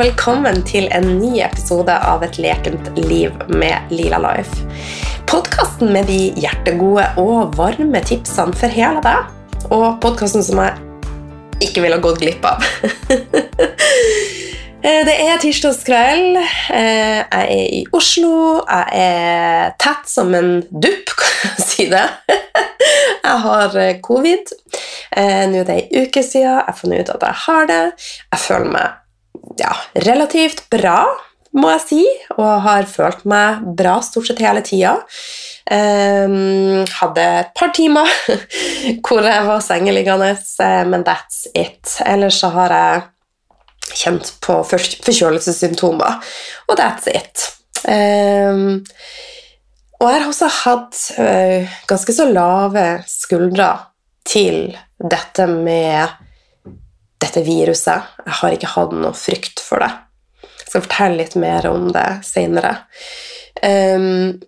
Velkommen til en ny episode av Et lekent liv med Lila Life. Podkasten med de hjertegode og varme tipsene for hele deg. Og podkasten som jeg ikke ville gått glipp av. Eh, det er tirsdagskveld. Eh, Jeg er i Oslo. Jeg er tett som en dupp, kan jeg si det. Jeg har eh, covid. Nå er det ei uke siden. Jeg har funnet ut at jeg har det. Jeg føler meg ja, relativt bra, må jeg si, og har følt meg bra stort sett hele tida. Um, hadde et par timer hvor jeg var sengeliggende, eh, men that's it. Ellers så har jeg kjent på for- forkjølelsessymptomer, og that's it. Um, og jeg har også hatt uh, ganske så lave skuldre til dette med dette viruset. Jeg har ikke hatt noe frykt for det. Jeg skal fortelle litt mer om det senere. Um,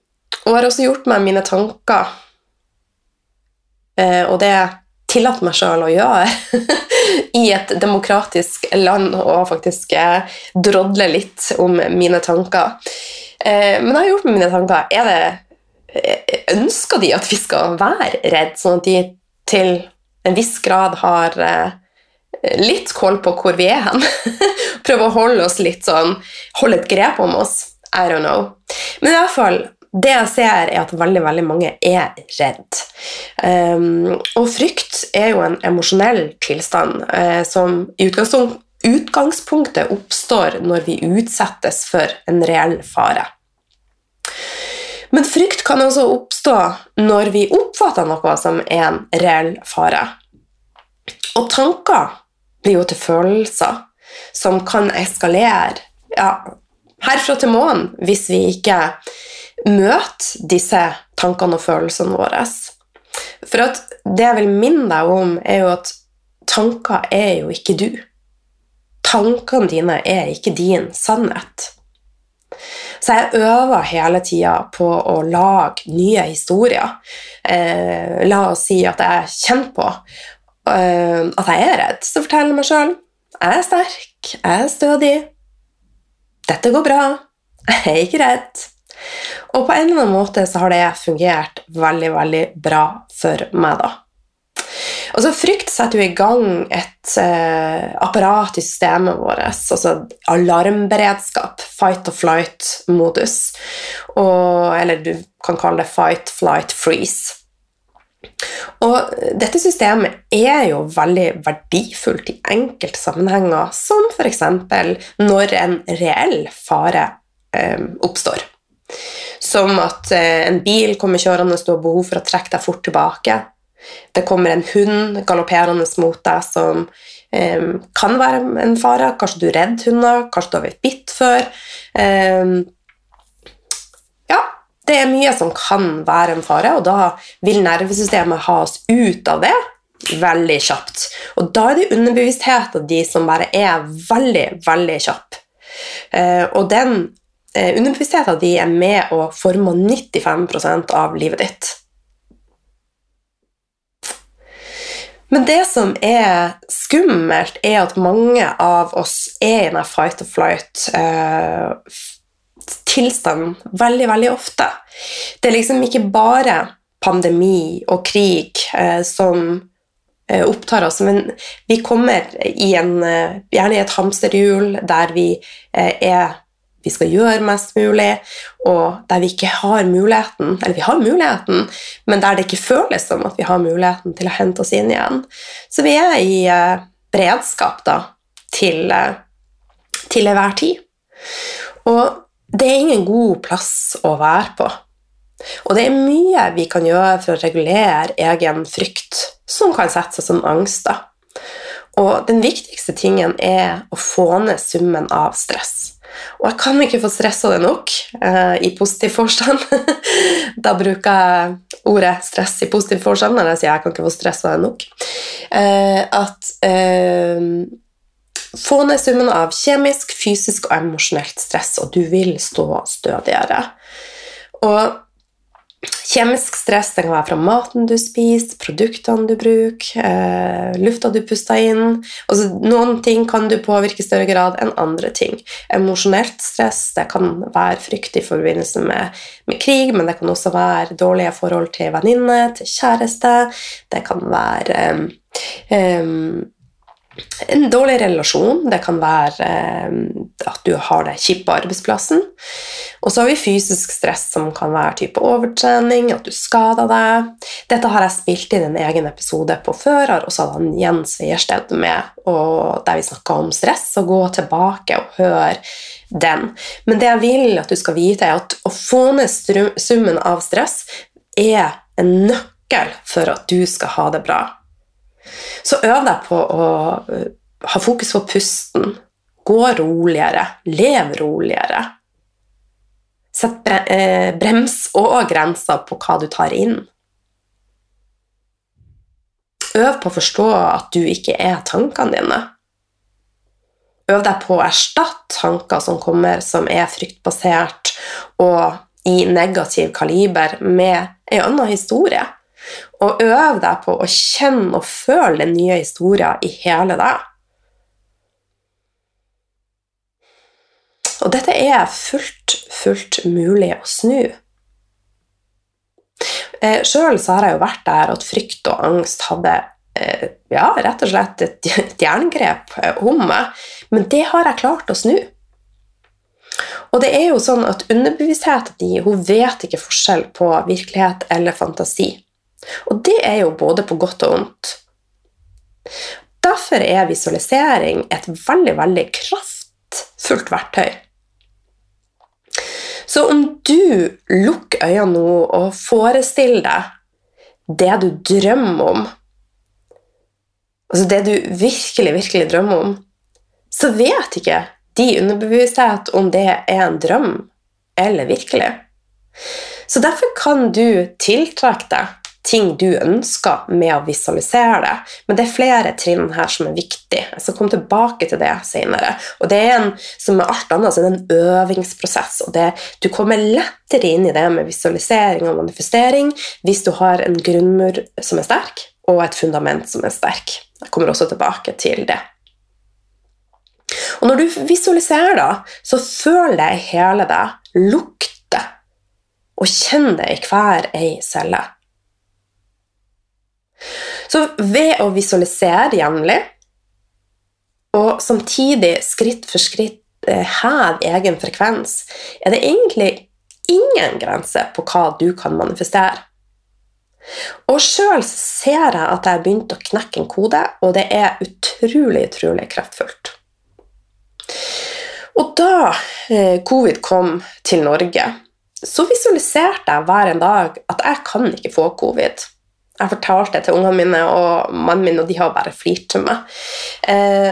og jeg har også gjort meg mine tanker, uh, og det tillater meg sjøl å gjøre i et demokratisk land, og faktisk eh, drodle litt om mine tanker. Uh, men jeg har gjort meg mine tanker. Er det Ønsker de at vi skal være redd, sånn at de til en viss grad har eh, litt koll på hvor vi er hen? Prøve å holde oss litt sånn Holde et grep om oss? I don't know. Men i hvert fall, det jeg ser, er at veldig veldig mange er redd. Um, og frykt er jo en emosjonell tilstand uh, som i utgangspunktet oppstår når vi utsettes for en reell fare. Men frykt kan også oppstå når vi oppfatter noe som en reell fare. Og tanker blir jo til følelser som kan eskalere ja, herfra til månen hvis vi ikke møter disse tankene og følelsene våre. For det jeg vil minne deg om, er jo at tanker er jo ikke du. Tankene dine er ikke din sannhet. Så jeg øver hele tida på å lage nye historier. Eh, la oss si at jeg kjenner på at jeg er redd. Så forteller jeg meg sjøl jeg er sterk, jeg er stødig, dette går bra, jeg er ikke redd. Og på en eller annen måte så har det fungert veldig, veldig bra for meg, da. Altså, frykt setter jo i gang et eh, apparat i systemet vårt, altså alarmberedskap, fight or flight-modus, eller du kan kalle det fight, flight, freeze. Og dette systemet er jo veldig verdifullt i enkelte sammenhenger, som f.eks. når en reell fare eh, oppstår. Som at eh, en bil kommer kjørende og har behov for å trekke deg fort tilbake. Det kommer en hund galopperende mot deg som eh, kan være en fare. Kanskje du er redd hunder, kanskje du har blitt bitt før. Eh, det er mye som kan være en fare, og da vil nervesystemet ha oss ut av det veldig kjapt. Og da er det underbevisstheten de som bare er veldig, veldig kjapp. Eh, og den eh, underbevisstheten de er med å forme 95% av livet ditt. Men det som er skummelt, er at mange av oss er i denne fight or flight-tilstanden veldig, veldig ofte. Det er liksom ikke bare pandemi og krig eh, som eh, opptar oss, men vi kommer i en, eh, gjerne i et hamsterhjul der vi eh, er vi skal gjøre mest mulig, og der vi ikke har muligheten, eller vi har muligheten, men der det ikke føles som at vi har muligheten til å hente oss inn igjen. Så vi er i eh, beredskap da, til, eh, til enhver tid. Og det er ingen god plass å være på. Og det er mye vi kan gjøre for å regulere egen frykt, som kan sette seg som angst. Og den viktigste tingen er å få ned summen av stress. Og jeg kan ikke få stressa det nok eh, i positiv forstand. da bruker jeg ordet stress i positiv forstand når jeg sier jeg kan ikke få stressa det nok. Eh, at eh, få ned summen av kjemisk, fysisk og emosjonelt stress, og du vil stå stødigere. Og Kjemisk stress kan være fra maten du spiser, produktene du bruker, eh, lufta du puster inn. Altså, noen ting kan du påvirke i større grad enn andre ting. Emosjonelt stress det kan være frykt i forbindelse med, med, krig, men det kan også være dårlige forhold til venninne, til kjæreste. Det kan være um, um, en dårlig relasjon. Det kan være eh, at du har det kjipt på arbeidsplassen. Og så har vi fysisk stress, som kan være type overtrening, at du skader deg. Dette har jeg spilt inn en egen episode på før, så hadde han Jens Weiersted med, der vi snakka om stress. Så gå tilbake og hør den. Men det jeg vil at du skal vite, er at å få ned summen av stress er en nøkkel for at du skal ha det bra. Så øv deg på å eh, ha fokus på pusten. Gå roligere. Lev roligere. Sett eh, brems og grenser på hva du tar inn. Øv på å forstå at du ikke er tankene dine. Øv deg på å erstatte tanker som kommer som er fryktbasert og i negativ kaliber, med en annen historie. Og øv deg på å kjenne og føle den nye historien i hele deg. Og dette er fullt, fullt mulig å snu. Eh, Sjøl har jeg jo vært der at frykt og angst hadde eh, ja, rett og slett et, et jerngrep om meg, men det har jeg klart å snu. Og det er jo sånn at underbevisstheten din hun vet ikke forskjell på virkelighet eller fantasi. Og det er jo både på godt og vondt. Derfor er visualisering et veldig, veldig kraftfullt verktøy. Så om du lukker øynene nå og forestiller deg det du drømmer om, altså det du virkelig, virkelig drømmer om, så vet ikke de underbevissthet om det er en drøm eller virkelig. Så derfor kan du tiltrekke deg ting du ønsker med å visualisere det. Men det er flere trinn her som er viktig. Jeg skal komme tilbake til det senere. Og det er en, som med alt annet, så er det en øvingsprosess. og det, Du kommer lettere inn i det med visualisering og manifestering hvis du har en grunnmur som er sterk, og et fundament som er sterk. Jeg kommer også tilbake til det. Og når du visualiserer, da, så føl deg hele deg. lukter. Og kjenn det i hver ei celle. Så ved å visualisere jevnlig, og samtidig skritt for skritt eh, heve egen frekvens, er det egentlig ingen grense på hva du kan manifestere. Og sjøl ser jeg at jeg har begynt å knekke en kode, og det er utrolig, utrolig kraftfullt. Og da eh, covid kom til Norge, så visualiserte jeg hver en dag at jeg kan ikke få covid. Jeg fortalte det til ungene mine og mannen min, og de har bare flirt til meg. Eh,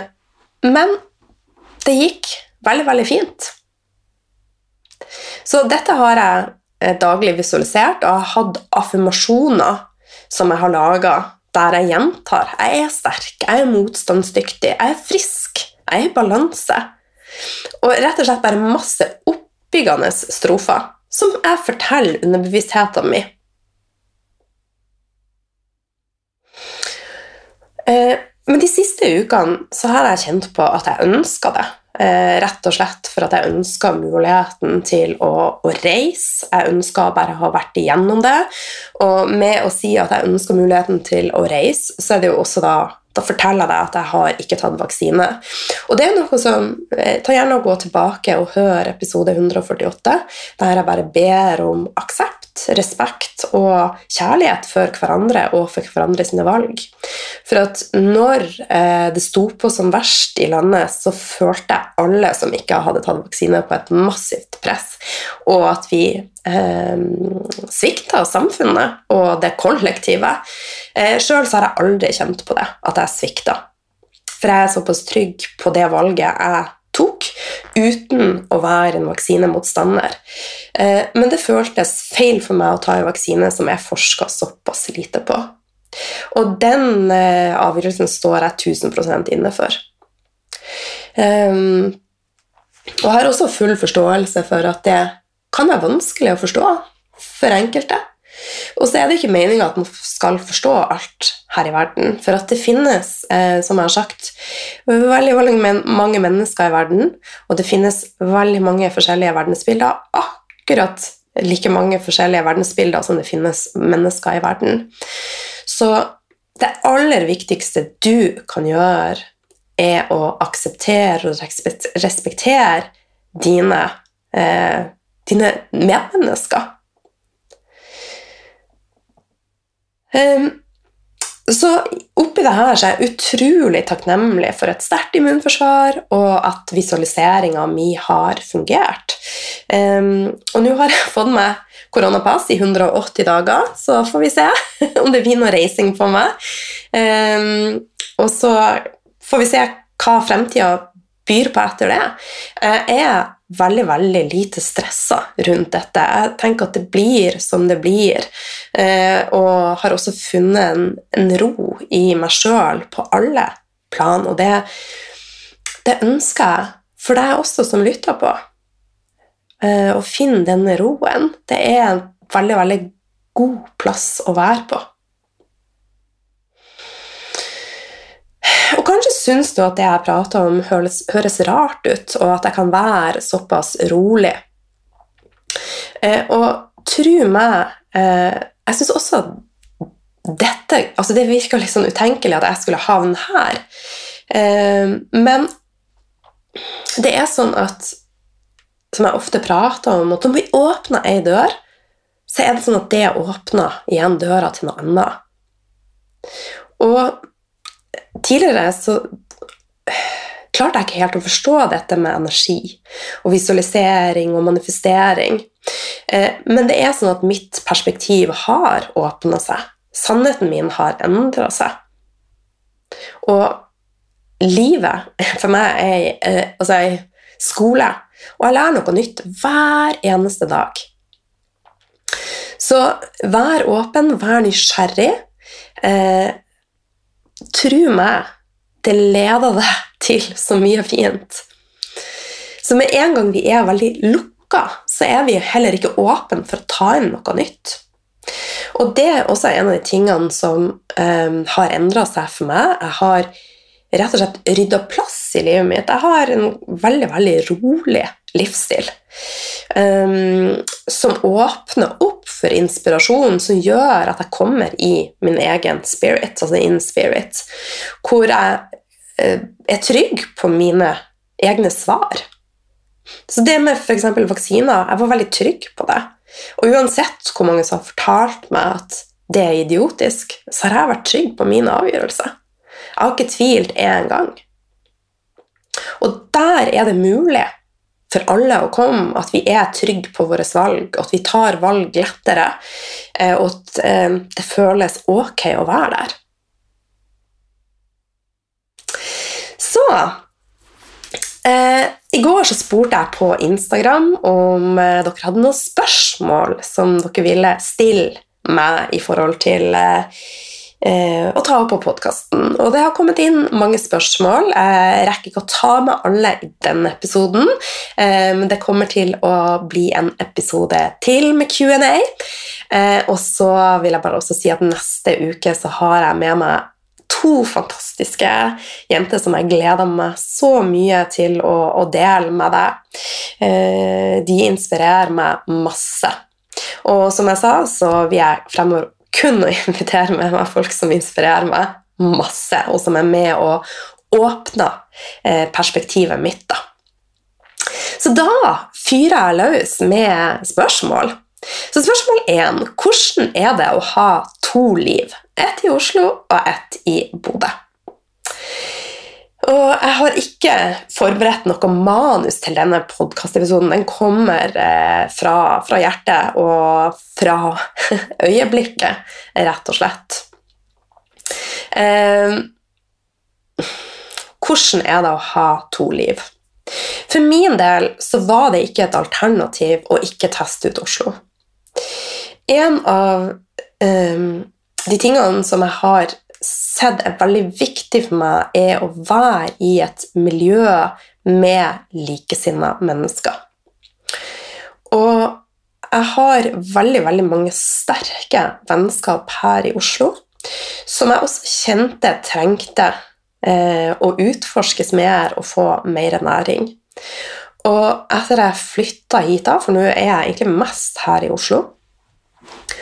men det gikk veldig, veldig fint. Så dette har jeg eh, daglig visualisert, og jeg har hatt affirmasjoner som jeg har laga, der jeg gjentar jeg er sterk, jeg er motstandsdyktig, jeg er frisk, jeg er i balanse. Og rett og slett bare masse oppbyggende strofer som jeg forteller underbevisstheten min men de siste ukene så har jeg kjent på at jeg ønsker det. Eh, rett og slett for at jeg ønsker muligheten til å, å, reise. Jeg ønsker bare å ha vært igjennom det. Og med å si at jeg ønsker muligheten til å reise, så er det jo også da da forteller jeg deg at jeg har ikke tatt vaksine. Og det er noe som, eh, Ta gjerne og gå tilbake og hør episode 148, der jeg bare ber om aksept respekt og kjærlighet for hverandre og for hverandre sine valg. For at når eh, det sto på som verst i landet, så følte jeg alle som ikke hadde tatt vaksine, på et massivt press, og at vi eh, svikta samfunnet og det kollektive. Eh, Sjøl har jeg aldri kjent på det, at jeg svikta. For jeg er såpass trygg på det valget jeg uten å være en vaksinemotstander. Eh, men det føltes feil for meg å ta en vaksine som jeg forska såpass lite på. Og den eh, avgjørelsen står jeg 1000% inne for. Um, og jeg har også full forståelse for at det kan være vanskelig å forstå for enkelte. Og så er det ikke meninga at man skal forstå alt her i verden. For at det finnes, eh, som jeg har sagt, veldig, veldig mange mennesker i verden, og det finnes veldig mange forskjellige verdensbilder. Akkurat like mange forskjellige verdensbilder som det finnes mennesker i verden. Så det aller viktigste du kan gjøre, er å akseptere og respektere dine, eh, dine medmennesker. Um, så oppi det her så er jeg utrolig takknemlig for et sterkt immunforsvar, og at visualiseringa mi har fungert. Um, og nå har jeg fått meg koronapass i 180 dager, så får vi se om det blir noe reising på meg. Um, og så får vi se hva fremtida byr på etter det. Jeg er veldig, veldig lite stressa rundt dette. Jeg tenker at det blir som det blir, eh, og har også funnet en, en ro i meg sjøl på alle plan, og det, det ønsker jeg for deg også som lytter på. Eh, å finne denne roen. Det er en veldig, veldig god plass å være på. Og kanskje syns du at det jeg prater om, høres, høres, rart ut, og at jeg kan være såpass rolig. Eh, og tro meg, eh, jeg syns også dette altså Det virker litt sånn utenkelig at jeg skulle havne her. Eh, men det er sånn at Som jeg ofte prater om, at om vi åpner ei dør, så er det sånn at det åpner igjen døra til noe annet. Og tidligere så klarte jeg ikke helt å forstå dette med energi og visualisering og manifestering. Eh, men det er sånn at mitt perspektiv har åpna seg. Sannheten min har endra seg. Og livet for meg er eh, altså ei skole, og jeg lærer noe nytt hver eneste dag. Så vær åpen, vær nysgjerrig. Eh, tro meg, det leder deg til så mye fint. Så med en gang vi er veldig lukka, så er vi heller ikke åpne for å ta inn noe nytt. Og det er også en av de tingene som um, har endra seg for meg. Jeg har rett og slett rydda plass i livet mitt. Jeg har en veldig, veldig rolig livsstil um, som åpner opp for inspirasjon, som gjør at jeg kommer i min egen spirit, altså in spirit, hvor jeg uh, er trygg på mine egne svar. Så det med f.eks. vaksiner, jeg var veldig trygg på det. Og uansett hvor mange som har fortalt meg at det er idiotisk, så har jeg vært trygg på mine avgjørelser. Jeg har ikke tvilt én gang. Og der er det mulig for alle å komme, at vi er trygge på våre valg, at vi tar valg lettere, eh, og at eh, det føles ok å være der. Så eh, I går så spurte jeg på Instagram om eh, dere hadde noen spørsmål som dere ville stille meg i forhold til eh, å ta opp på podkasten. Og det har kommet inn mange spørsmål. Jeg rekker ikke å ta med alle i denne episoden, eh, men det kommer til å bli en episode til med Q&A. Eh, og så vil jeg bare også si at neste uke så har jeg med meg to fantastiske jenter som jeg gleder meg så mye til å, å dele med deg. Eh, de inspirerer meg masse. Og som jeg sa, så vil jeg fremover kun å invitere med meg folk som inspirerer meg masse, og som er med og åpner eh, perspektivet mitt. da. Så da fyrer jeg løs med spørsmål. Så spørsmål én hvordan er det å ha to liv? Ett i Oslo og ett i Bodø. Og jeg har ikke forberedt noe manus til denne podkastepisoden. Den kommer eh, fra, fra, hjertet og fra øyeblikket, rett og slett. Eh, hvordan er det å ha to liv? For min del så var det ikke et alternativ å ikke teste ut Oslo. En av eh, de tingene som jeg har sett er veldig viktig for meg, er å være i et miljø med likesinnede mennesker. Og jeg har veldig, veldig mange sterke vennskap her i Oslo, som jeg også kjente trengte eh, å utforskes mer og få mer næring. Og etter jeg flytta hit, da, for nå er jeg egentlig mest her i Oslo,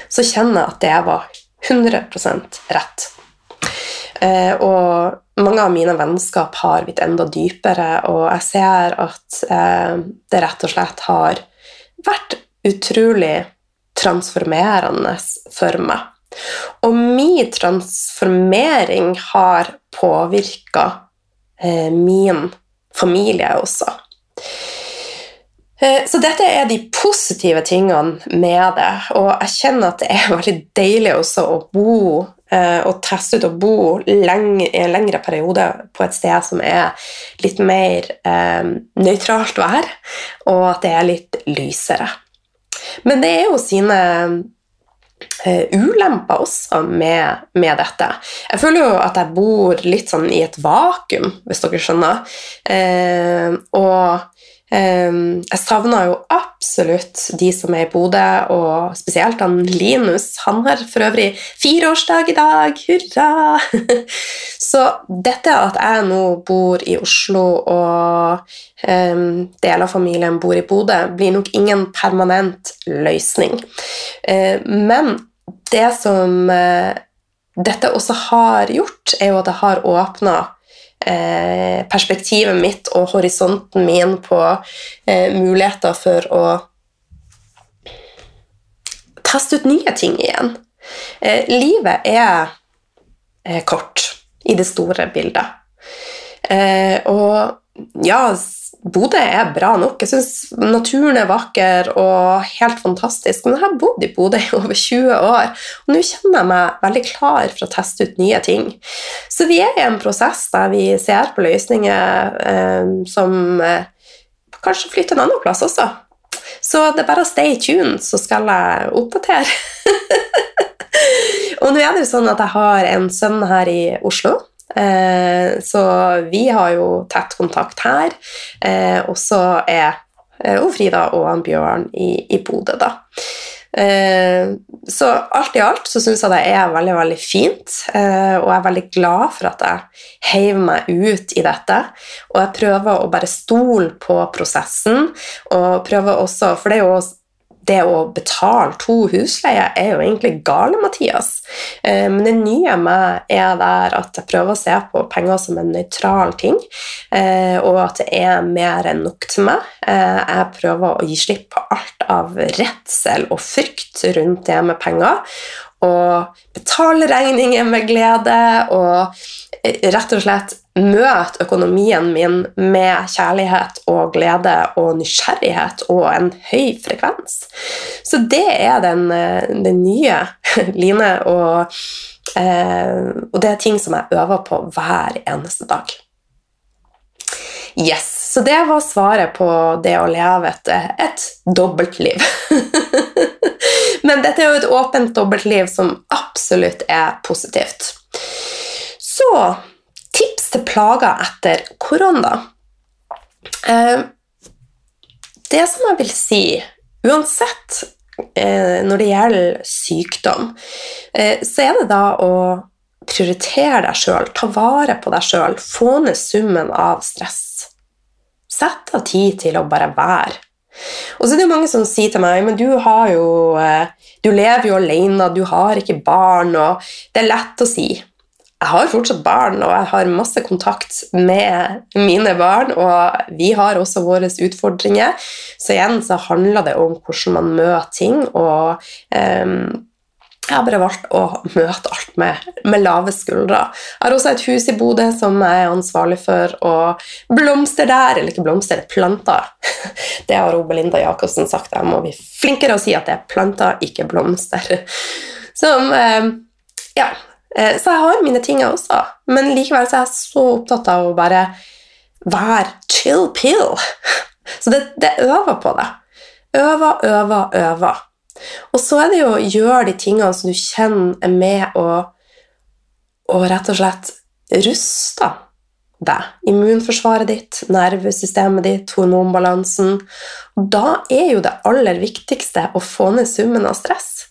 så kjenner jeg at det var 100% rett. Eh, og mange av mine vennskap har blitt enda dypere, og jeg ser at eh, det rett og slett har vært utrolig transformerende for meg. Og min transformering har påvirka eh, min familie også. Så dette er de positive tingene med det, og jeg kjenner at det er veldig deilig også å bo eh, og teste ut å bo lenge, i en lengre periode på et sted som er litt mer eh, nøytralt vær, og at det er litt lysere. Men det er jo sine eh, ulemper også med, med, dette. Jeg føler jo at jeg bor litt sånn i et vakuum, hvis dere skjønner. Eh, og jeg savner jo absolutt de som er i Bodø, og spesielt han Linus. Han har for øvrig fireårsdag i dag! Hurra! Så dette at jeg nå bor i Oslo, og um, deler av familien bor i Bodø, blir nok ingen permanent løsning. Uh, men det som uh, dette også har gjort, er jo at det har åpna perspektivet mitt og horisonten min på eh, muligheter for å teste ut nye ting igjen. Eh, livet er eh, kort i det store bildet. Eh, og ja, Bodø er bra nok. Jeg syns naturen er vakker og helt fantastisk. Men jeg har bodd i Bodø i over 20 år, og nå kjenner jeg meg veldig klar for å teste ut nye ting. Så vi er i en prosess der vi ser på løsninger eh, som eh, kanskje flytter en annen plass også. Så det er bare å stay tuned, så skal jeg oppdatere. og nå er det jo sånn at jeg har en sønn her i Oslo så vi har jo tett kontakt her. Eh, og så er eh, Frida og han Bjørn i, i Bodø, da. Så alt i alt så syns jeg det er veldig veldig fint, og jeg er veldig glad for at jeg heiv meg ut i dette. Og jeg prøver å bare stole på prosessen, og prøver også For det er jo det å betale to husleier er jo egentlig gale, Mathias. Eh, men det nye med er der at jeg prøver å se på penger som en nøytral ting, eh, og at det er mer enn nok til meg. Eh, jeg prøver å gi slipp på alt av redsel og frykt rundt det med penger, og betale regninger med glede og rett og slett møte økonomien min med kjærlighet og glede og nysgjerrighet og en høy frekvens. Så det er den, eh, den nye Line, og, eh, og, det er ting som jeg øver på hver eneste dag. Yes, Så det var svaret på det å leve et, et dobbeltliv. Men dette er jo et åpent dobbeltliv som absolutt er positivt. Så tips til plager etter korona. Eh, det som jeg vil si, uansett eh, når det gjelder sykdom, eh, så er det da å prioritere deg sjøl, ta vare på deg sjøl, få ned summen av stress. Sett av tid til å bare være. Og så er det mange som sier til meg men du har jo du lever jo alene, du har ikke barn, og det er lett å si jeg har fortsatt barn, og jeg har masse kontakt med mine barn, og vi har også våre utfordringer. Så igjen så handler det om hvordan man møter ting, og um, jeg har bare valgt å møte alt med, med, lave skuldre. Jeg har også et hus i Bodø som jeg er ansvarlig for, og blomster der Eller ikke blomster, planter. Det har Belinda Jacobsen sagt. Jeg må bli flinkere å si at det er planter, ikke blomster. Som um, Ja, Eh, så jeg har mine ting også, men likevel så er jeg så opptatt av å bare være chill pill. Så det, det øver på det. Øver, øver, øver. Og så er det jo å gjøre de tingene som du kjenner er med å, å rett og slett ruste deg. Immunforsvaret ditt, nervesystemet ditt, hormonbalansen. Da er jo det aller viktigste å få ned summen av stress.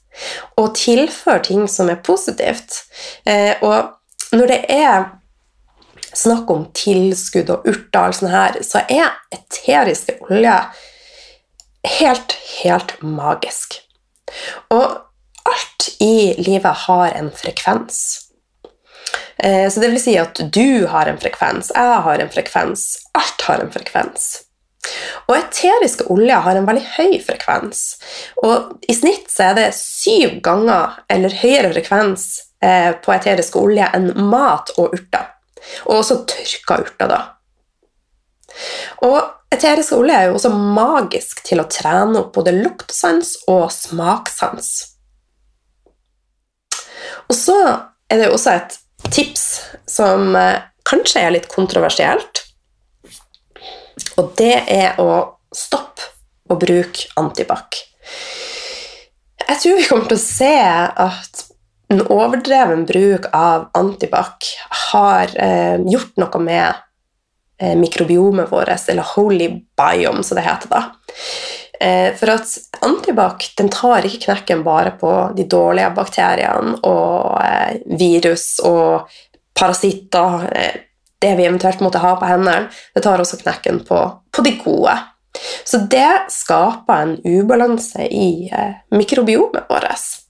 Og tilføre ting som er positivt. Eh, og når det er snakk om tilskudd og urter, og sånn her, så er eteriske olje helt, helt magisk. Og alt i livet har en frekvens. Eh, så det vil si at du har en frekvens, jeg har en frekvens, alt har en frekvens. Og eteriske oljer har en veldig høy frekvens. Og i snitt så er det syv ganger eller høyere frekvens eh, på eteriske oljer enn mat og urter. Og også tørka urter, da. Og eterisk olje er jo også magisk til å trene opp både luktsans og smakssans. Og så er det jo også et tips som eh, kanskje er litt kontroversielt. Og det er å stoppe å bruke antibac. Jeg tror vi kommer til å se at en overdreven bruk av antibac har eh, gjort noe med mikrobiomet vårt, eller holy biome, som det heter da. Eh, for at antibac den tar ikke knekken bare på de dårlige bakteriene og eh, virus og parasitter, eh, det vi eventuelt måtte ha på hendene. Det tar også knekken på, på de gode. Så det skaper en ubalanse i mikrobiomet vårt.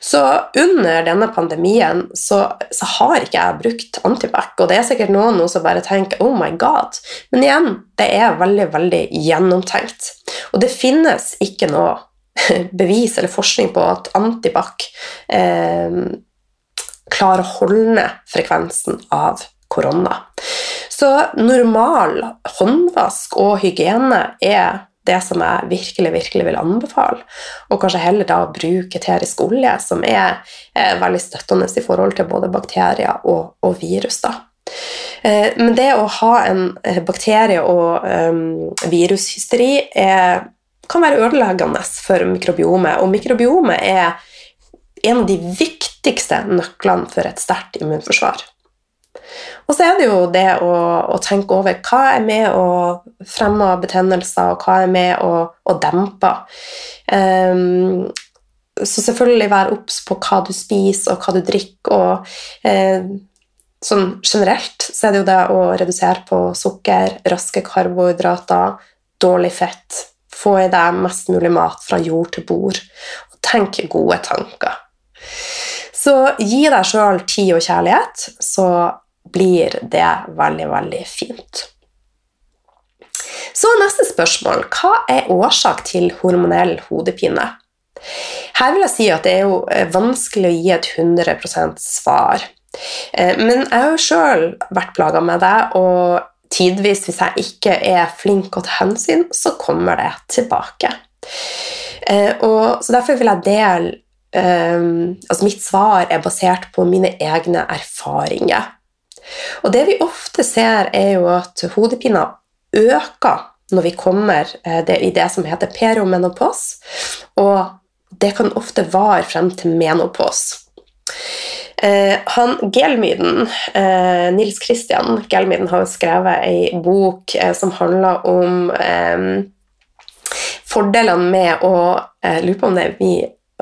Så under denne pandemien så, så, har ikke jeg brukt antibac, og det er sikkert noen som bare tenker 'oh my god', men igjen, det er veldig, veldig gjennomtenkt. Og det finnes ikke noe bevis eller forskning på at antibac eh, klarer å holde ned frekvensen av korona. Så normal håndvask og hygiene er det som jeg virkelig virkelig vil anbefale. Og kanskje heller da bruke eterisk olje, som er, er, veldig støttende i forhold til både bakterier og, og virus. da. Eh, men det å ha en eh, bakterie- og um, virushysteri er, kan være ødeleggende for mikrobiomet. Og mikrobiomet er en av de viktigste nøklene for et sterkt immunforsvar. Og så er det jo det å, å, tenke over hva er med å fremme betennelser, og hva er med å, å dempe. Um, så selvfølgelig være obs på hva du spiser, og hva du drikker. og eh, sånn Generelt så er det jo det å redusere på sukker, raske karbohydrater, dårlig fett. Få i deg mest mulig mat fra jord til bord. Og tenk gode tanker. Så gi deg sjøl tid og kjærlighet, så blir det veldig, veldig fint. Så neste spørsmål. Hva er årsak til hormonell hodepine? Her vil jeg si at det er jo eh, vanskelig å gi et 100 svar. Eh, men jeg har jo sjøl vært plaga med det, og tidvis, hvis jeg ikke er flink og tar hensyn, så kommer det tilbake. Eh, og, så derfor vil jeg dele altså Mitt svar er basert på mine egne erfaringer. Og det vi ofte ser, er jo at hodepina øker når vi kommer eh, i det som heter peromenopos, og det kan ofte vare frem til menopos. Eh, han Gelmyden, eh, Nils Christian Gelmyden har skrevet ei bok som handler om fordelene med å Jeg lurer på om det er vi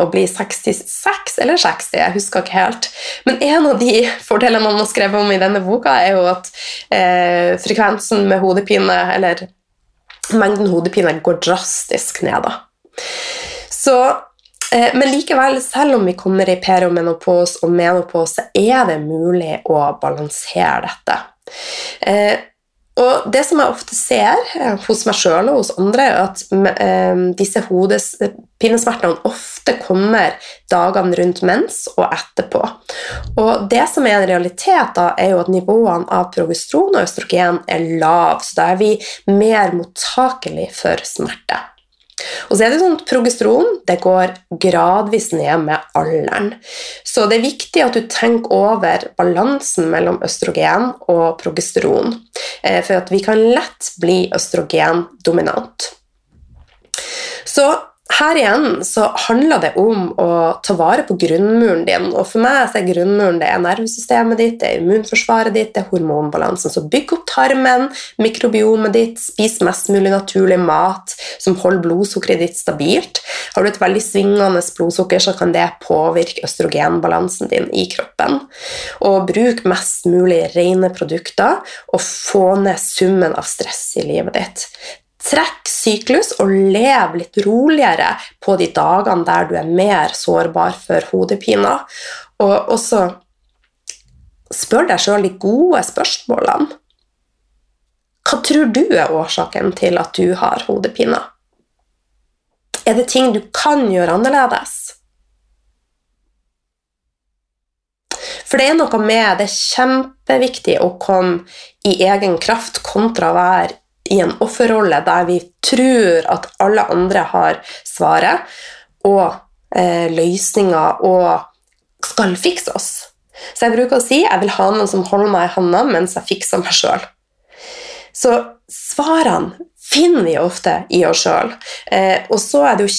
å bli 66 eller 60, jeg husker ikke helt. Men en av de fordelene man har skrevet om i denne boka, er jo at eh, frekvensen med hodepine, eller mengden hodepine, går drastisk ned. Da. Så, eh, men likevel, selv om vi kommer i peromenopos og menopos, så er det mulig å balansere dette. Eh, og det som jeg ofte ser eh, hos meg sjøl og hos andre, er at eh, disse hodepinesmertene ofte kommer dagene rundt mens og etterpå. Og det som er en realitet, da, er jo at nivåene av progesteron og østrogen er lave, så da er vi mer mottakelig for smerte. Og så er det sånn at Progesteron det går gradvis ned med alderen. Så det er viktig at du tenker over balansen mellom østrogen og progesteron. Eh, for at vi kan lett bli østrogendominant. Så her igjen så handler det om å ta vare på grunnmuren din. Og for meg er grunnmuren det er nervesystemet ditt, det er immunforsvaret ditt, det er hormonbalansen. Så bygg opp tarmen, mikrobiomet ditt, spis mest mulig naturlig mat som holder blodsukkeret ditt stabilt. Har du et veldig svingende blodsukker, så kan det påvirke østrogenbalansen din i kroppen. Og bruk mest mulig rene produkter, og få ned summen av stress i livet ditt. Trekk syklus og lev litt roligere på de dagene der du er mer sårbar for hodepiner. Og også spør deg sjøl de gode spørsmålene. Hva tror du er årsaken til at du har hodepine? Er det ting du kan gjøre annerledes? For det er noe med det er kjempeviktig å komme i egen kraft kontra å være i en offerrolle der vi tror at alle andre har svaret og eh, løsninger og skal fikse oss. Så jeg bruker å si jeg vil ha noen som holder meg i hånda mens jeg fikser meg sjøl. Så svarene finner vi ofte i oss sjøl. Eh, og så er det jo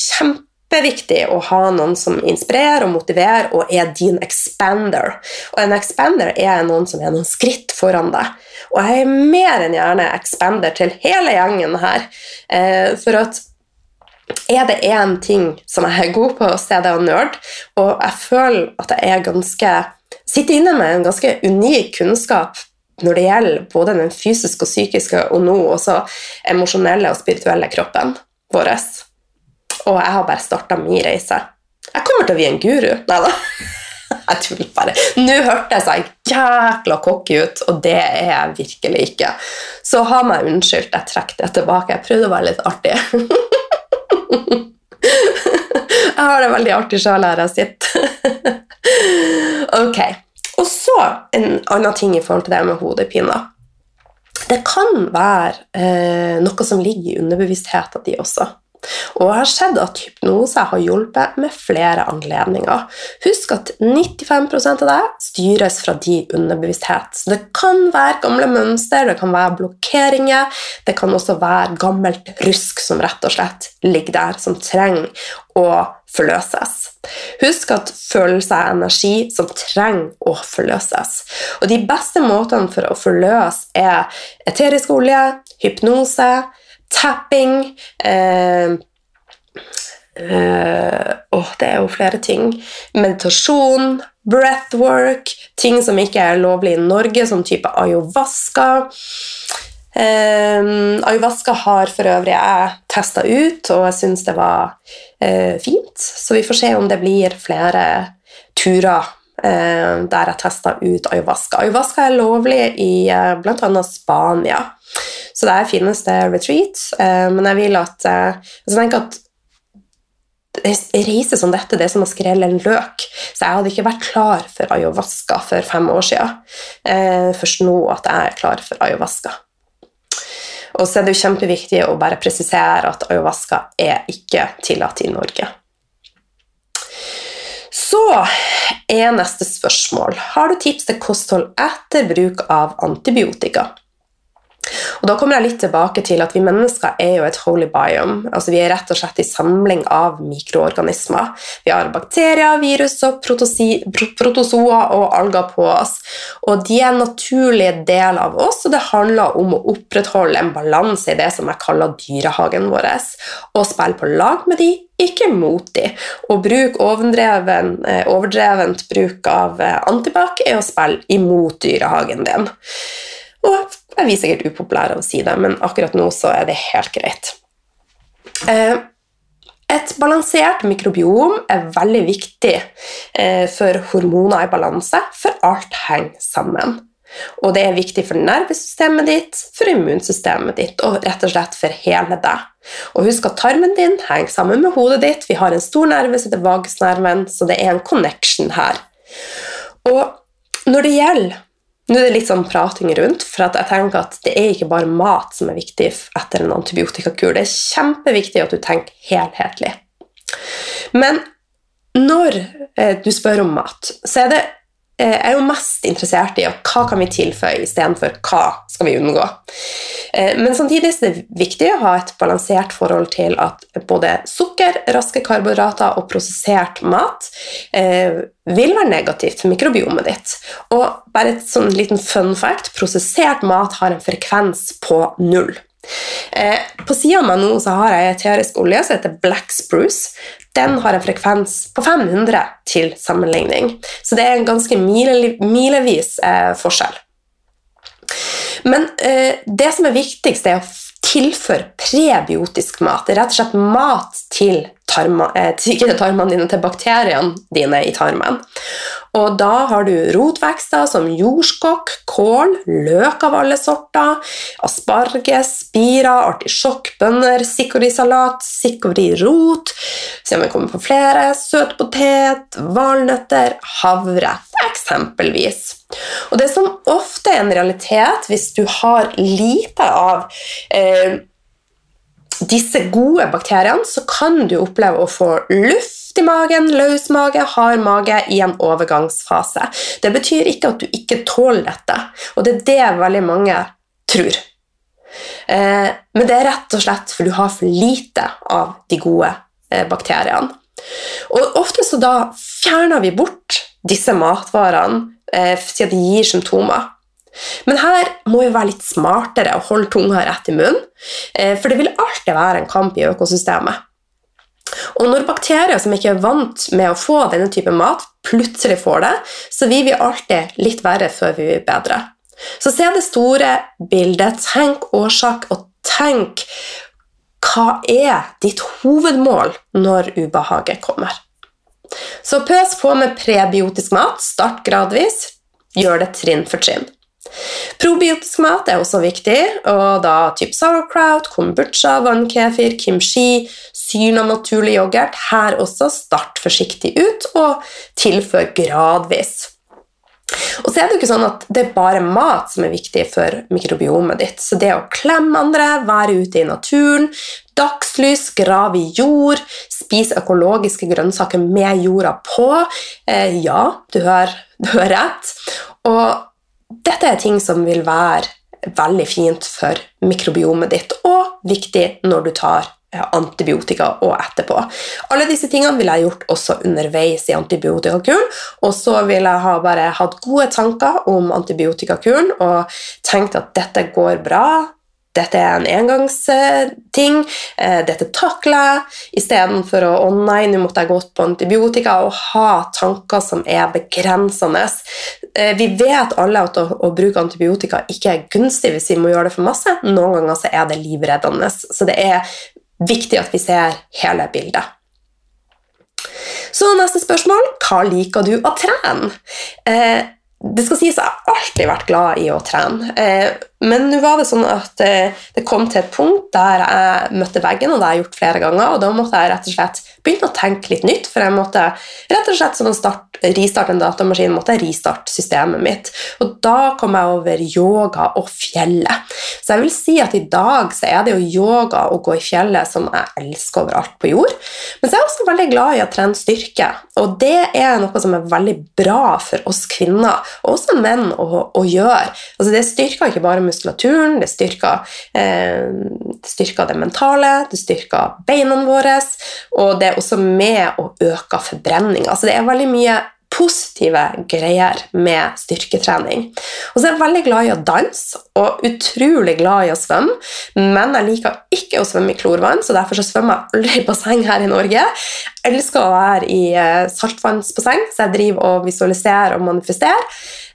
kjempeviktig å ha noen som inspirerer og motiverer og er din expander. Og en expander er noen som er noen skritt foran deg. Og jeg er mer enn gjerne expander til hele gjengen her. Eh, for at er det én ting som jeg er god på, så er det å nerd. Og jeg føler at jeg ganske sitter inne med en ganske unik kunnskap når det gjelder både den fysiske og psykiske, og nå også emosjonelle og spirituelle kroppen vår. Og jeg har bare starta min reise. Jeg kommer til å bli en guru. Nei da. Jeg tuller bare. Nå hørtes jeg jækla cocky ut, og det er jeg virkelig ikke. Så ha meg unnskyldt, jeg trekker det tilbake. Jeg prøvde å være litt artig. Jeg har det veldig artig sjøl her jeg sitter. Ok. Og så en annen ting i forhold til det med hodepiner. Det kan være eh, noe som ligger i underbevisstheten din også. Og jeg har sett at hypnose har hjulpet med flere anledninger. Husk at 95 av det styres fra din underbevissthet. Så det kan være gamle mønster, det kan være blokkeringer, det kan også være gammelt rusk som rett og slett ligger der, som trenger å forløses. Husk at følelser er energi som trenger å forløses. Og de beste måtene for å forløse er eterisk olje, hypnose, tapping eh, eh, oh, Det er jo flere ting. Meditasjon, breathwork, ting som ikke er lovlig i Norge, som type ayahuasca. Eh, ayahuasca har for øvrig jeg testa ut, og jeg syns det var eh, fint. Så vi får se om det blir flere turer der jeg testa ut ayahuasca. Ayahuasca er lovlig i eh, bl.a. Spania. Så der finnes det retreat, eh, men jeg vil at eh, altså, jeg tenker at reise som dette, det er som å skrelle en løk. Så jeg hadde ikke vært klar for ayahuasca for fem år siden. Eh, først nå at jeg er klar for ayahuasca. Og så er det jo kjempeviktig å bare presisere at ayahuasca er ikke tillatt i Norge. Så er neste spørsmål Har du tips til kosthold etter bruk av antibiotika? Og Da kommer jeg litt tilbake til at vi mennesker er jo et holy biome. altså Vi er rett og slett i samling av mikroorganismer. Vi har bakterier, virus, og protozoer og alger på oss. Og De er en naturlig del av oss, og det handler om å opprettholde en balanse i det som jeg kaller dyrehagen vår. Og spille på lag med de, ikke mot de. Og bruk overdreven, eh, overdrevent bruk av eh, antibac er å spille imot dyrehagen din. Og jeg blir sikkert upopulær av å si det, men akkurat nå så er det helt greit. Eh, et balansert mikrobiom er veldig viktig for hormoner i balanse, for alt henger sammen. Og det er viktig for nervesystemet ditt, for immunsystemet ditt og rett og slett for hele deg. Og husk at tarmen din henger sammen med hodet ditt. Vi har en stor nerve som heter vagusnerven, så det er en connection her. Og når det gjelder nå er det litt sånn prating rundt, for jeg tenker at det er ikke bare mat som er viktig etter en antibiotikakur. Det er kjempeviktig at du tenker helhetlig. Men når eh, du spør om mat, så er det jeg er jo mest interessert i hva kan vi tilføye istedenfor hva skal vi unngå. Eh, men samtidig er det viktig å ha et balansert forhold til at både sukker, raske karbohydrater og prosessert mat eh, vil være negativt for mikrobiomet ditt. Og bare et sånn liten fun fact prosessert mat har en frekvens på null. Eh, på sida av meg nå så har jeg eterisk olje som heter Black Spruce. Den har en frekvens på 500 til sammenligning, så det er en ganske mile, milevis eh, forskjell. Men eh, det som er viktigst, er å tilføre prebiotisk mat. Det rett og slett mat til, tarma, eh, til, tarmene dine, til bakteriene dine i tarmen. Og da har du rotvekster som jordskokk, kål, løk av alle sorter, asparges, spira, artisjokk, bønner, sikorisalat, sikorirot Se om vi kommer på flere. Søtpotet, valnøtter, havre, eksempelvis. Og det som ofte er en realitet hvis du har lite av eh, disse gode bakteriene, så kan du oppleve å få luft i magen, løs mage, hard mage i en overgangsfase. Det betyr ikke at du ikke tåler dette, og det er det veldig mange tror. Eh, men det er rett og slett for du har for lite av de gode eh, bakteriene. Og ofte så da fjerner vi bort disse matvarene eh, siden de gir symptomer. Men her må vi være litt smartere og holde tunga rett i munnen, eh, for det vil alltid være en kamp i økosystemet. Og når bakterier som ikke er vant med å få denne type mat, plutselig får det, så vil vi alltid litt verre før vi blir bedre. Så se det store bildet, tenk årsak, og tenk hva er ditt hovedmål når ubehaget kommer. Så pøs på med prebiotisk mat, start gradvis, gjør det trinn for trinn. Probiotisk mat er også viktig, og da typ sauerkraut, kombucha, vannkefir, kimchi, syrna naturlig yoghurt. Her også start forsiktig ut, og tilfør gradvis. Og så er det jo ikke sånn at det er bare mat som er viktig for mikrobiomet ditt. Så det å klemme andre, være ute i naturen, dagslys, grav i jord, spis økologiske grønnsaker med jorda på eh, Ja, du hører, du hører rett. Og dette er ting som vil være veldig fint for mikrobiomet ditt, og viktig når du tar eh, antibiotika og etterpå. Alle disse tingene ville jeg gjort også underveis i antibiotikakuren. Og så ville jeg ha bare hatt gode tanker om antibiotikakuren og tenkt at dette går bra, dette er en engangsting, eh, dette takler jeg, istedenfor å å nei, nå måtte jeg gått på antibiotika, og ha tanker som er begrensende. Eh, vi vet alle at å, å, bruke antibiotika ikke er gunstig hvis vi må gjøre det for masse. Noen ganger så er det livreddende, så det er viktig at vi ser hele bildet. Så neste spørsmål hva liker du å trene? Eh, det skal sies at jeg har alltid vært glad i å trene. Eh, men nå var det sånn at eh, det kom til et punkt der jeg møtte veggen, og det har jeg gjort flere ganger, og da måtte jeg rett og slett begynne å tenke litt nytt, for jeg måtte rett og slett som å start, ristarte en datamaskin, måtte jeg ristarte systemet mitt. Og da kom jeg over yoga og fjellet. Så jeg vil si at i dag så er det jo yoga og gå i fjellet som jeg elsker overalt på jord. Men så er jeg også veldig glad i å trene styrke, og det er noe som er veldig bra for oss kvinner, og også menn, å, å gjøre. Altså, det styrker ikke bare muskulaturen, det styrker, eh, styrker det mentale, det styrker beina våre, og det er også med å øke forbrenninga. Altså, det er veldig mye positive greier med styrketrening. Og så er jeg veldig glad i å danse og utrolig glad i å svømme, men jeg liker ikke å svømme i klorvann, så derfor så svømmer jeg aldri i basseng her i Norge. Jeg elsker å være i eh, saltvannsbasseng, så jeg driver og visualiserer og manifesterer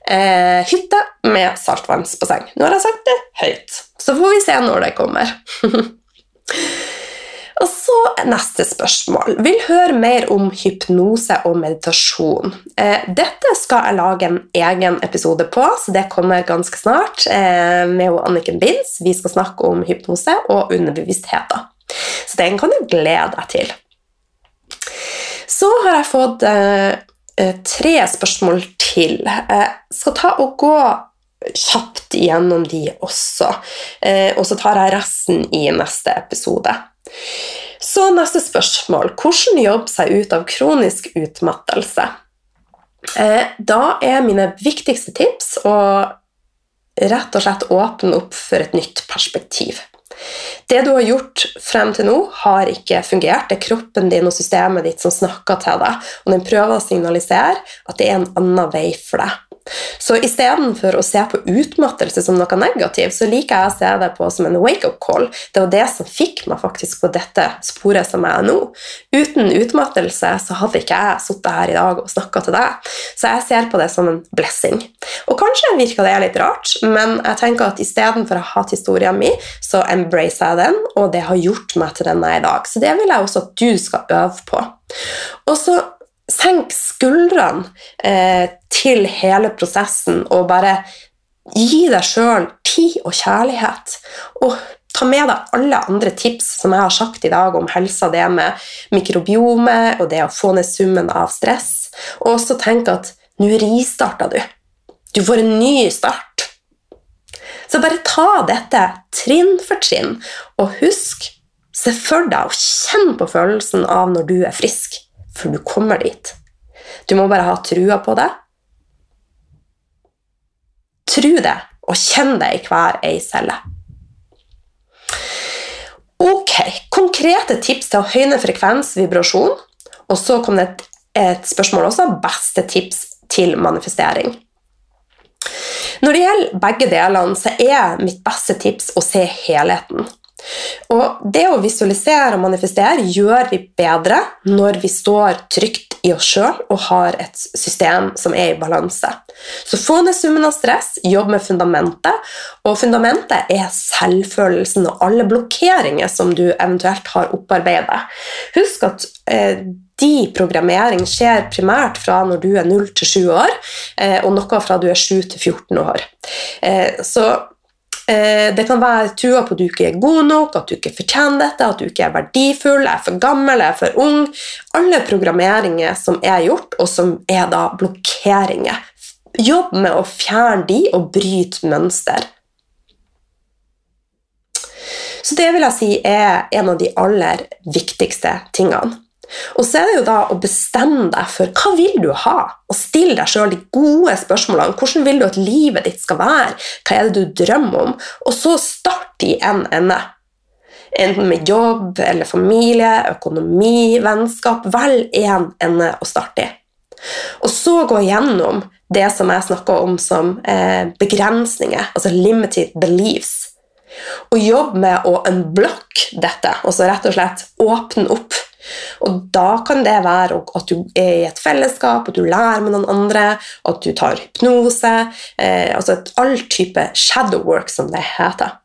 eh, hytte med saltvannsbasseng. Nå har jeg sagt det høyt, så får vi se når det kommer. og så neste spørsmål. Vil høre mer om hypnose og meditasjon. Eh, dette skal jeg lage en egen episode på, så det kommer ganske snart eh, med Anniken Binds. Vi skal snakke om hypnose og underbevisstheter. Så den kan du glede deg til. Så har jeg fått eh, tre spørsmål til. Jeg eh, skal ta og gå kjapt gjennom de også, eh, og så tar jeg resten i neste episode. Så neste spørsmål hvordan jobbe seg ut av kronisk utmattelse? Da er mine viktigste tips å rett og slett åpne opp for et nytt perspektiv. Det du har gjort frem til nå, har ikke fungert. Det er kroppen din og systemet ditt som snakker til deg, og den prøver å signalisere at det er en annen vei for deg. Så istedenfor å se på utmattelse som noe negativt, så liker jeg å se det på som en wake-up call. Det var det som fikk meg faktisk på dette sporet som jeg er nå. Uten utmattelse så hadde ikke jeg sittet her i dag og snakka til deg. Så jeg ser på det som en blessing. Og kanskje virker det litt rart, men jeg tenker at istedenfor å ha historien min, så embracer jeg den, og det har gjort meg til den jeg er i dag. Så det vil jeg også at du skal øve på. Og så senk skuldrene eh, til hele prosessen og bare gi deg sjøl tid og kjærlighet. Og ta med deg alle andre tips som jeg har sagt i dag om helsa, det med mikrobiome og det å få ned summen av stress. Og også tenk at nå ristarter du. Du får en ny start. Så bare ta dette trinn for trinn, og husk, se for deg og kjenn på følelsen av når du er frisk for du kommer dit. Du må bare ha trua på det. Tru det, og kjenn det i hver ei celle. Ok, konkrete tips til å høyne frekvens, vibrasjon. Og så kom det et, et spørsmål også. Beste tips til manifestering. Når det gjelder begge delene, så er mitt beste tips å se helheten. Og det å visualisere og manifestere gjør vi bedre når vi står trygt i oss sjøl og har et system som er i balanse. Så få ned summen av stress, jobb med fundamentet. Og fundamentet er selvfølelsen og alle blokkeringer som du eventuelt har opparbeidet. Husk at eh, de programmering skjer primært fra når du er 0 til 7 år, eh, og noe fra du er 7 til 14 år. Eh, så det kan være trua på at du ikke er god nok, at du ikke fortjener dette, at du ikke er verdifull, er for gammel, er for ung. Alle programmeringer som er gjort, og som er da blokkeringer. Jobb med å fjerne de og bryte mønster. Så det vil jeg si er en av de aller viktigste tingene. Og så er det jo da å bestemme deg for hva vil du ha, og stille deg sjøl de gode spørsmålene. Hvordan vil du at livet ditt skal være? Hva er det du drømmer om? Og så start i en ende. Enten med jobb eller familie, økonomi, vennskap. Velg én ende å starte i. Og så gå gjennom det som jeg snakker om som eh, begrensninger, altså limited beliefs. Og jobb med å unblock dette, altså rett og slett åpne opp og da kan det være at du er i et fellesskap, at du lærer med noen andre, at du tar hypnose eh, Altså et all type shadow work, som det heter.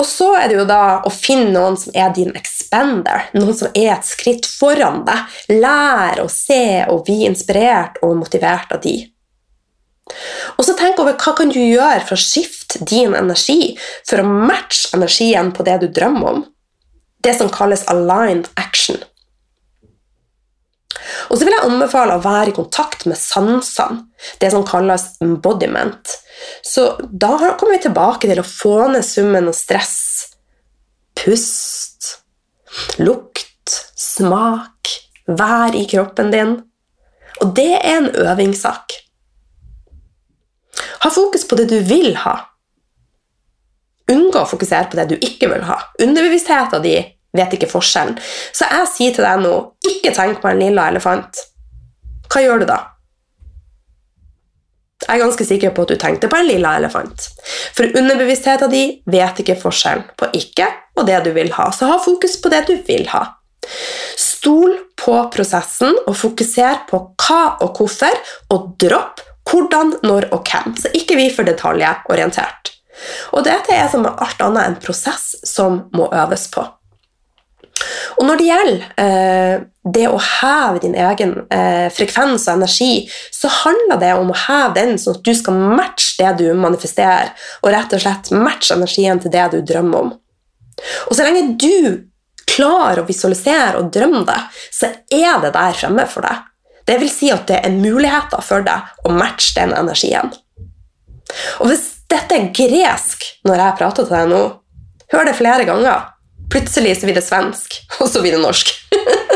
Og så er det jo da å finne noen som er din expander, noen som er et skritt foran deg. Lær å se og bli inspirert og motivert av de. Og så tenk over hva kan du gjøre for å skifte din energi for å matche energien på det du drømmer om det som kalles aligned action. Og så vil jeg anbefale å være i kontakt med sansene, det som kalles embodiment. Så da kommer vi tilbake til å få ned summen av stress, pust, lukt, smak, vær i kroppen din. Og det er en øvingssak. Ha fokus på det du vil ha, Unngå å fokusere på det du ikke vil ha. Underbevisstheten din vet ikke forskjellen. Så jeg sier til deg nå ikke tenk på en lilla elefant. Hva gjør du da? Jeg er ganske sikker på at du tenkte på en lilla elefant. For underbevisstheten din vet ikke forskjellen på ikke og det du vil ha. Så ha fokus på det du vil ha. Stol på prosessen og fokuser på hva og hvorfor, og dropp hvordan, når og hvem. Så ikke vi for detaljorientert. Og dette er som alt annet en prosess som må øves på. Og når det gjelder eh, det å heve din egen eh, frekvens og energi, så handler det om å heve den sånn at du skal matche det du manifesterer, og rett og slett matche energien til det du drømmer om. Og så lenge du klarer å visualisere og drømme det, så er det der fremme for deg. Det vil si at det er muligheter for deg å matche den energien. Og hvis dette er gresk når jeg prater til deg nå. Hør det flere ganger. Plutselig så blir det svensk, og så blir det norsk.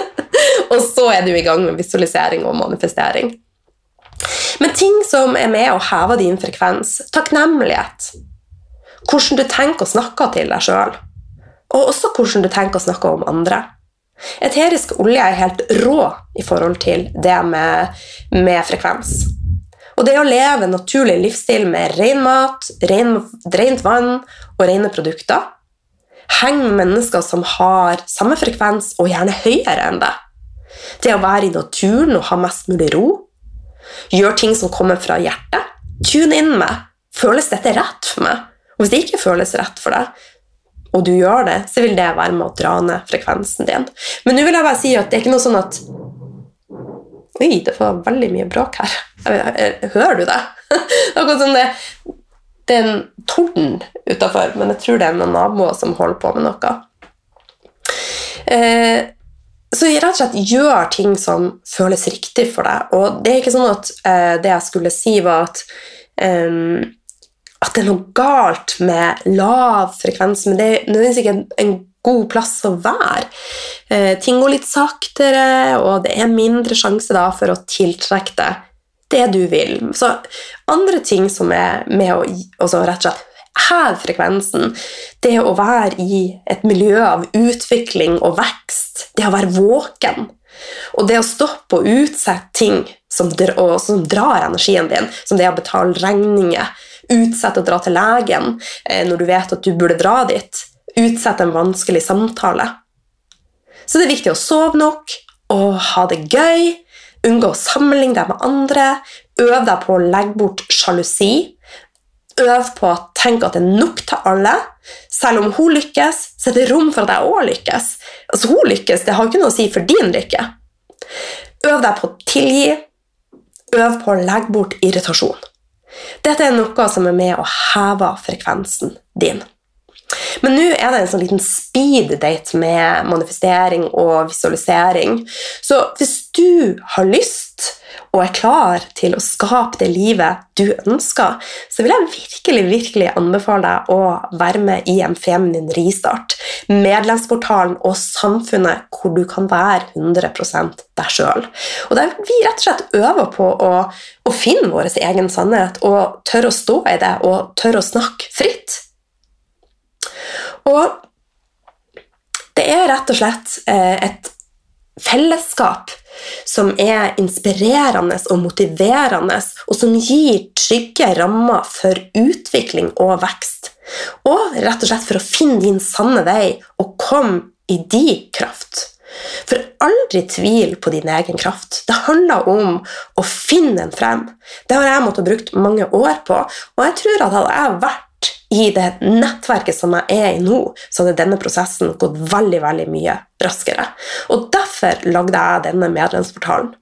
og så er du i gang med visualisering og manifestering. Men ting som er med å heve din frekvens, takknemlighet, hvordan du tenker å snakke til deg sjøl, og også hvordan du tenker å snakke om andre. Eterisk olje er helt rå i forhold til det med, med frekvens. Og det å leve en naturlig livsstil med ren mat, ren, rent vann og rene produkter Heng med mennesker som har samme frekvens og gjerne høyere enn det. Det å være i naturen og ha mest mulig ro. Gjør ting som kommer fra hjertet. Tune inn med føles dette rett for meg. Og hvis det ikke føles rett for deg, og du gjør det, så vil det være med å dra ned frekvensen din. Men nå vil jeg bare si at det er ikke noe sånn at Oi, det var veldig mye bråk her. Hører du det? Akkurat som det, det er en torden utafor, men jeg tror det er noen naboer som holder på med noe. Eh, så rett og slett gjør ting som føles riktig for deg. Og det er ikke sånn at eh, det jeg skulle si, var at eh, at det er noe galt med lav frekvens, men det er nødvendigvis ikke en, en god plass å være. Eh, ting går litt saktere, og det er mindre sjanse da for å tiltrekke deg det du vil. Så andre ting som er med å også rett og slett heve frekvensen, det å være i et miljø av utvikling og vekst, det å være våken, og det å stoppe og utsette ting som, drar, som drar energien din, som det å betale regninger, utsette å dra til legen eh, når du vet at du burde dra dit, utsette en vanskelig samtale. Så det er viktig å sove nok og ha det gøy, unngå å sammenligne deg med andre, Øv deg på å legge bort sjalusi, Øv på å tenke at det er nok til alle. Selv om hun lykkes, så er det rom for at jeg òg lykkes. Altså, hun lykkes, det har ikke noe å si for din lykke. Øv deg på å tilgi. Øv på å legge bort irritasjon. Dette er noe som er med å heve frekvensen din. Men nå er det en sånn liten speed-date med manifestering og visualisering. Så hvis du har lyst og er klar til å skape det livet du ønsker, så vil jeg virkelig virkelig anbefale deg å være med i en feminin ristart. Medlemsportalen og samfunnet hvor du kan være 100 deg sjøl. Der vi rett og slett øver på å, å finne vår egen sannhet og tørre å stå i det og tørre å snakke fritt. Og det er rett og slett eh, et fellesskap som er inspirerende og motiverende, og som gir trygge rammer for utvikling og vekst. Og rett og slett for å finne din sanne vei og komme i din kraft. For aldri tvil på din egen kraft. Det handler om å finne den frem. Det har jeg måttet brukt mange år på, og jeg tror at hadde jeg vært i det nettverket som jeg er i nå, så hadde denne prosessen gått veldig veldig mye raskere. Og Derfor lagde jeg denne medlemsportalen.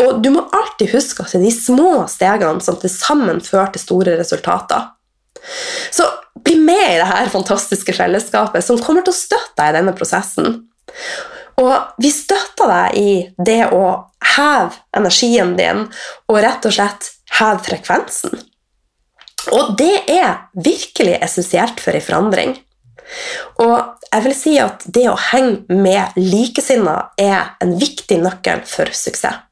Og Du må alltid huske at det er de små stegene som til sammen fører til store resultater. Så bli med i dette fantastiske fellesskapet som kommer til å støtte deg i denne prosessen. Og vi støtter deg i det å heve energien din og rett og slett heve frekvensen. Og det er virkelig essensielt for ei forandring. Og jeg vil si at det å henge med likesinnede er en viktig nøkkel for suksess.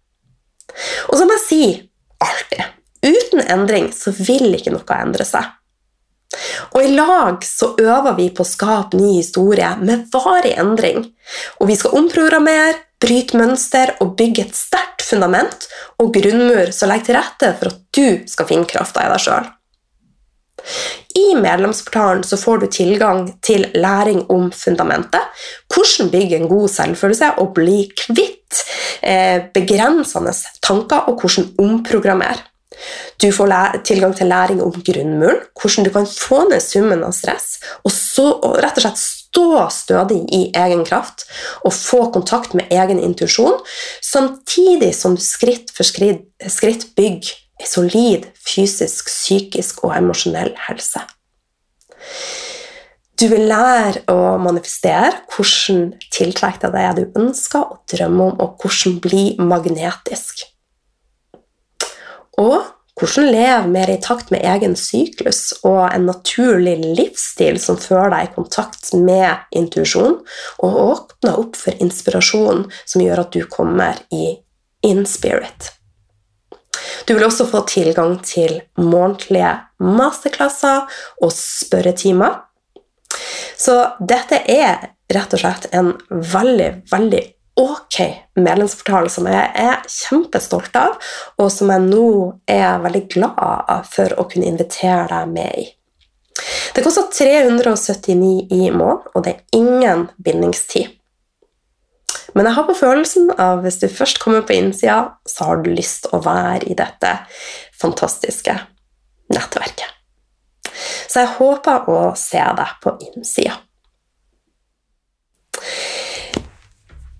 Og som jeg sier alltid uten endring så vil ikke noe endre seg. Og i lag så øver vi på å skape ny historie med varig endring. Og vi skal omprogrammere, bryte mønster og bygge et sterkt fundament og grunnmur som legger til rette for at du skal finne krafta i deg sjøl. I medlemsportalen så får du tilgang til læring om fundamentet, hvordan bygge en god selvfølelse og bli kvitt eh, begrensende tanker, og hvordan omprogrammere. Du får tilgang til læring om grunnmuren, hvordan du kan få ned summen av stress, og så og rett og slett stå stødig i egen kraft og få kontakt med egen intuisjon, samtidig som du skritt for skritt, skritt bygger solid fysisk, psykisk og emosjonell helse. Du vil lære å manifestere hvordan tiltrekke deg det du ønsker og drømmer om, og hvordan bli magnetisk. Og hvordan leve mer i takt med egen syklus og en naturlig livsstil som fører deg i kontakt med intuisjon, og åpner opp for inspirasjon som gjør at du kommer i in spirit. Du vil også få tilgang til månedlige masterklasser og spørretimer. Så dette er rett og slett en veldig, veldig ok medlemsportal som jeg er kjempestolt av, og som jeg nå er veldig glad for å kunne invitere deg med i. Det koster 379 i måneden, og det er ingen bindingstid. Men jeg har på følelsen av hvis du først kommer på innsida, så har du lyst å være i dette fantastiske nettverket. Så jeg håper å se deg på innsida.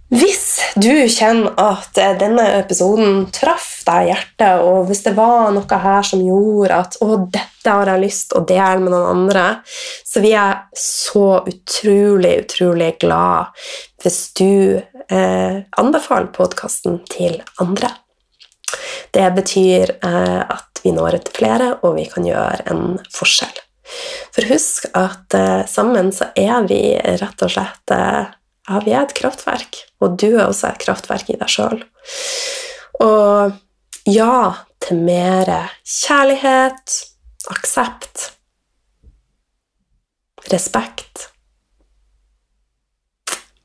Hvis du kjenner at denne episoden traff deg i hjertet, og hvis det var noe her som gjorde at 'Å, dette har jeg lyst å dele med noen andre', så vi er så utrolig, utrolig glad hvis du eh, anbefaler podkasten til andre. Det betyr eh, at vi når ut til flere, og vi kan gjøre en forskjell. For husk at eh, sammen så er vi rett og slett eh, ja, vi er et kraftverk, og du er også et kraftverk i deg sjøl. Og ja til mer kjærlighet, aksept, respekt.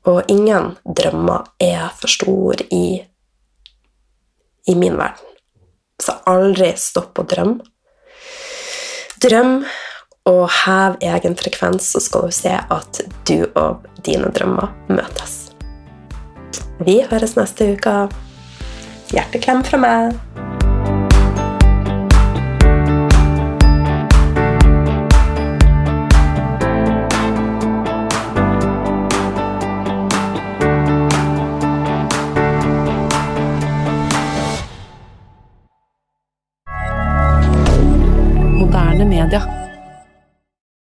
Og ingen drømmer er for store i, i min verden. Så aldri stopp å drømme. Drøm og hev egen frekvens, så skal du se at du og dine drømmer møtes. Vi høres neste uke. Hjerteklem fra meg.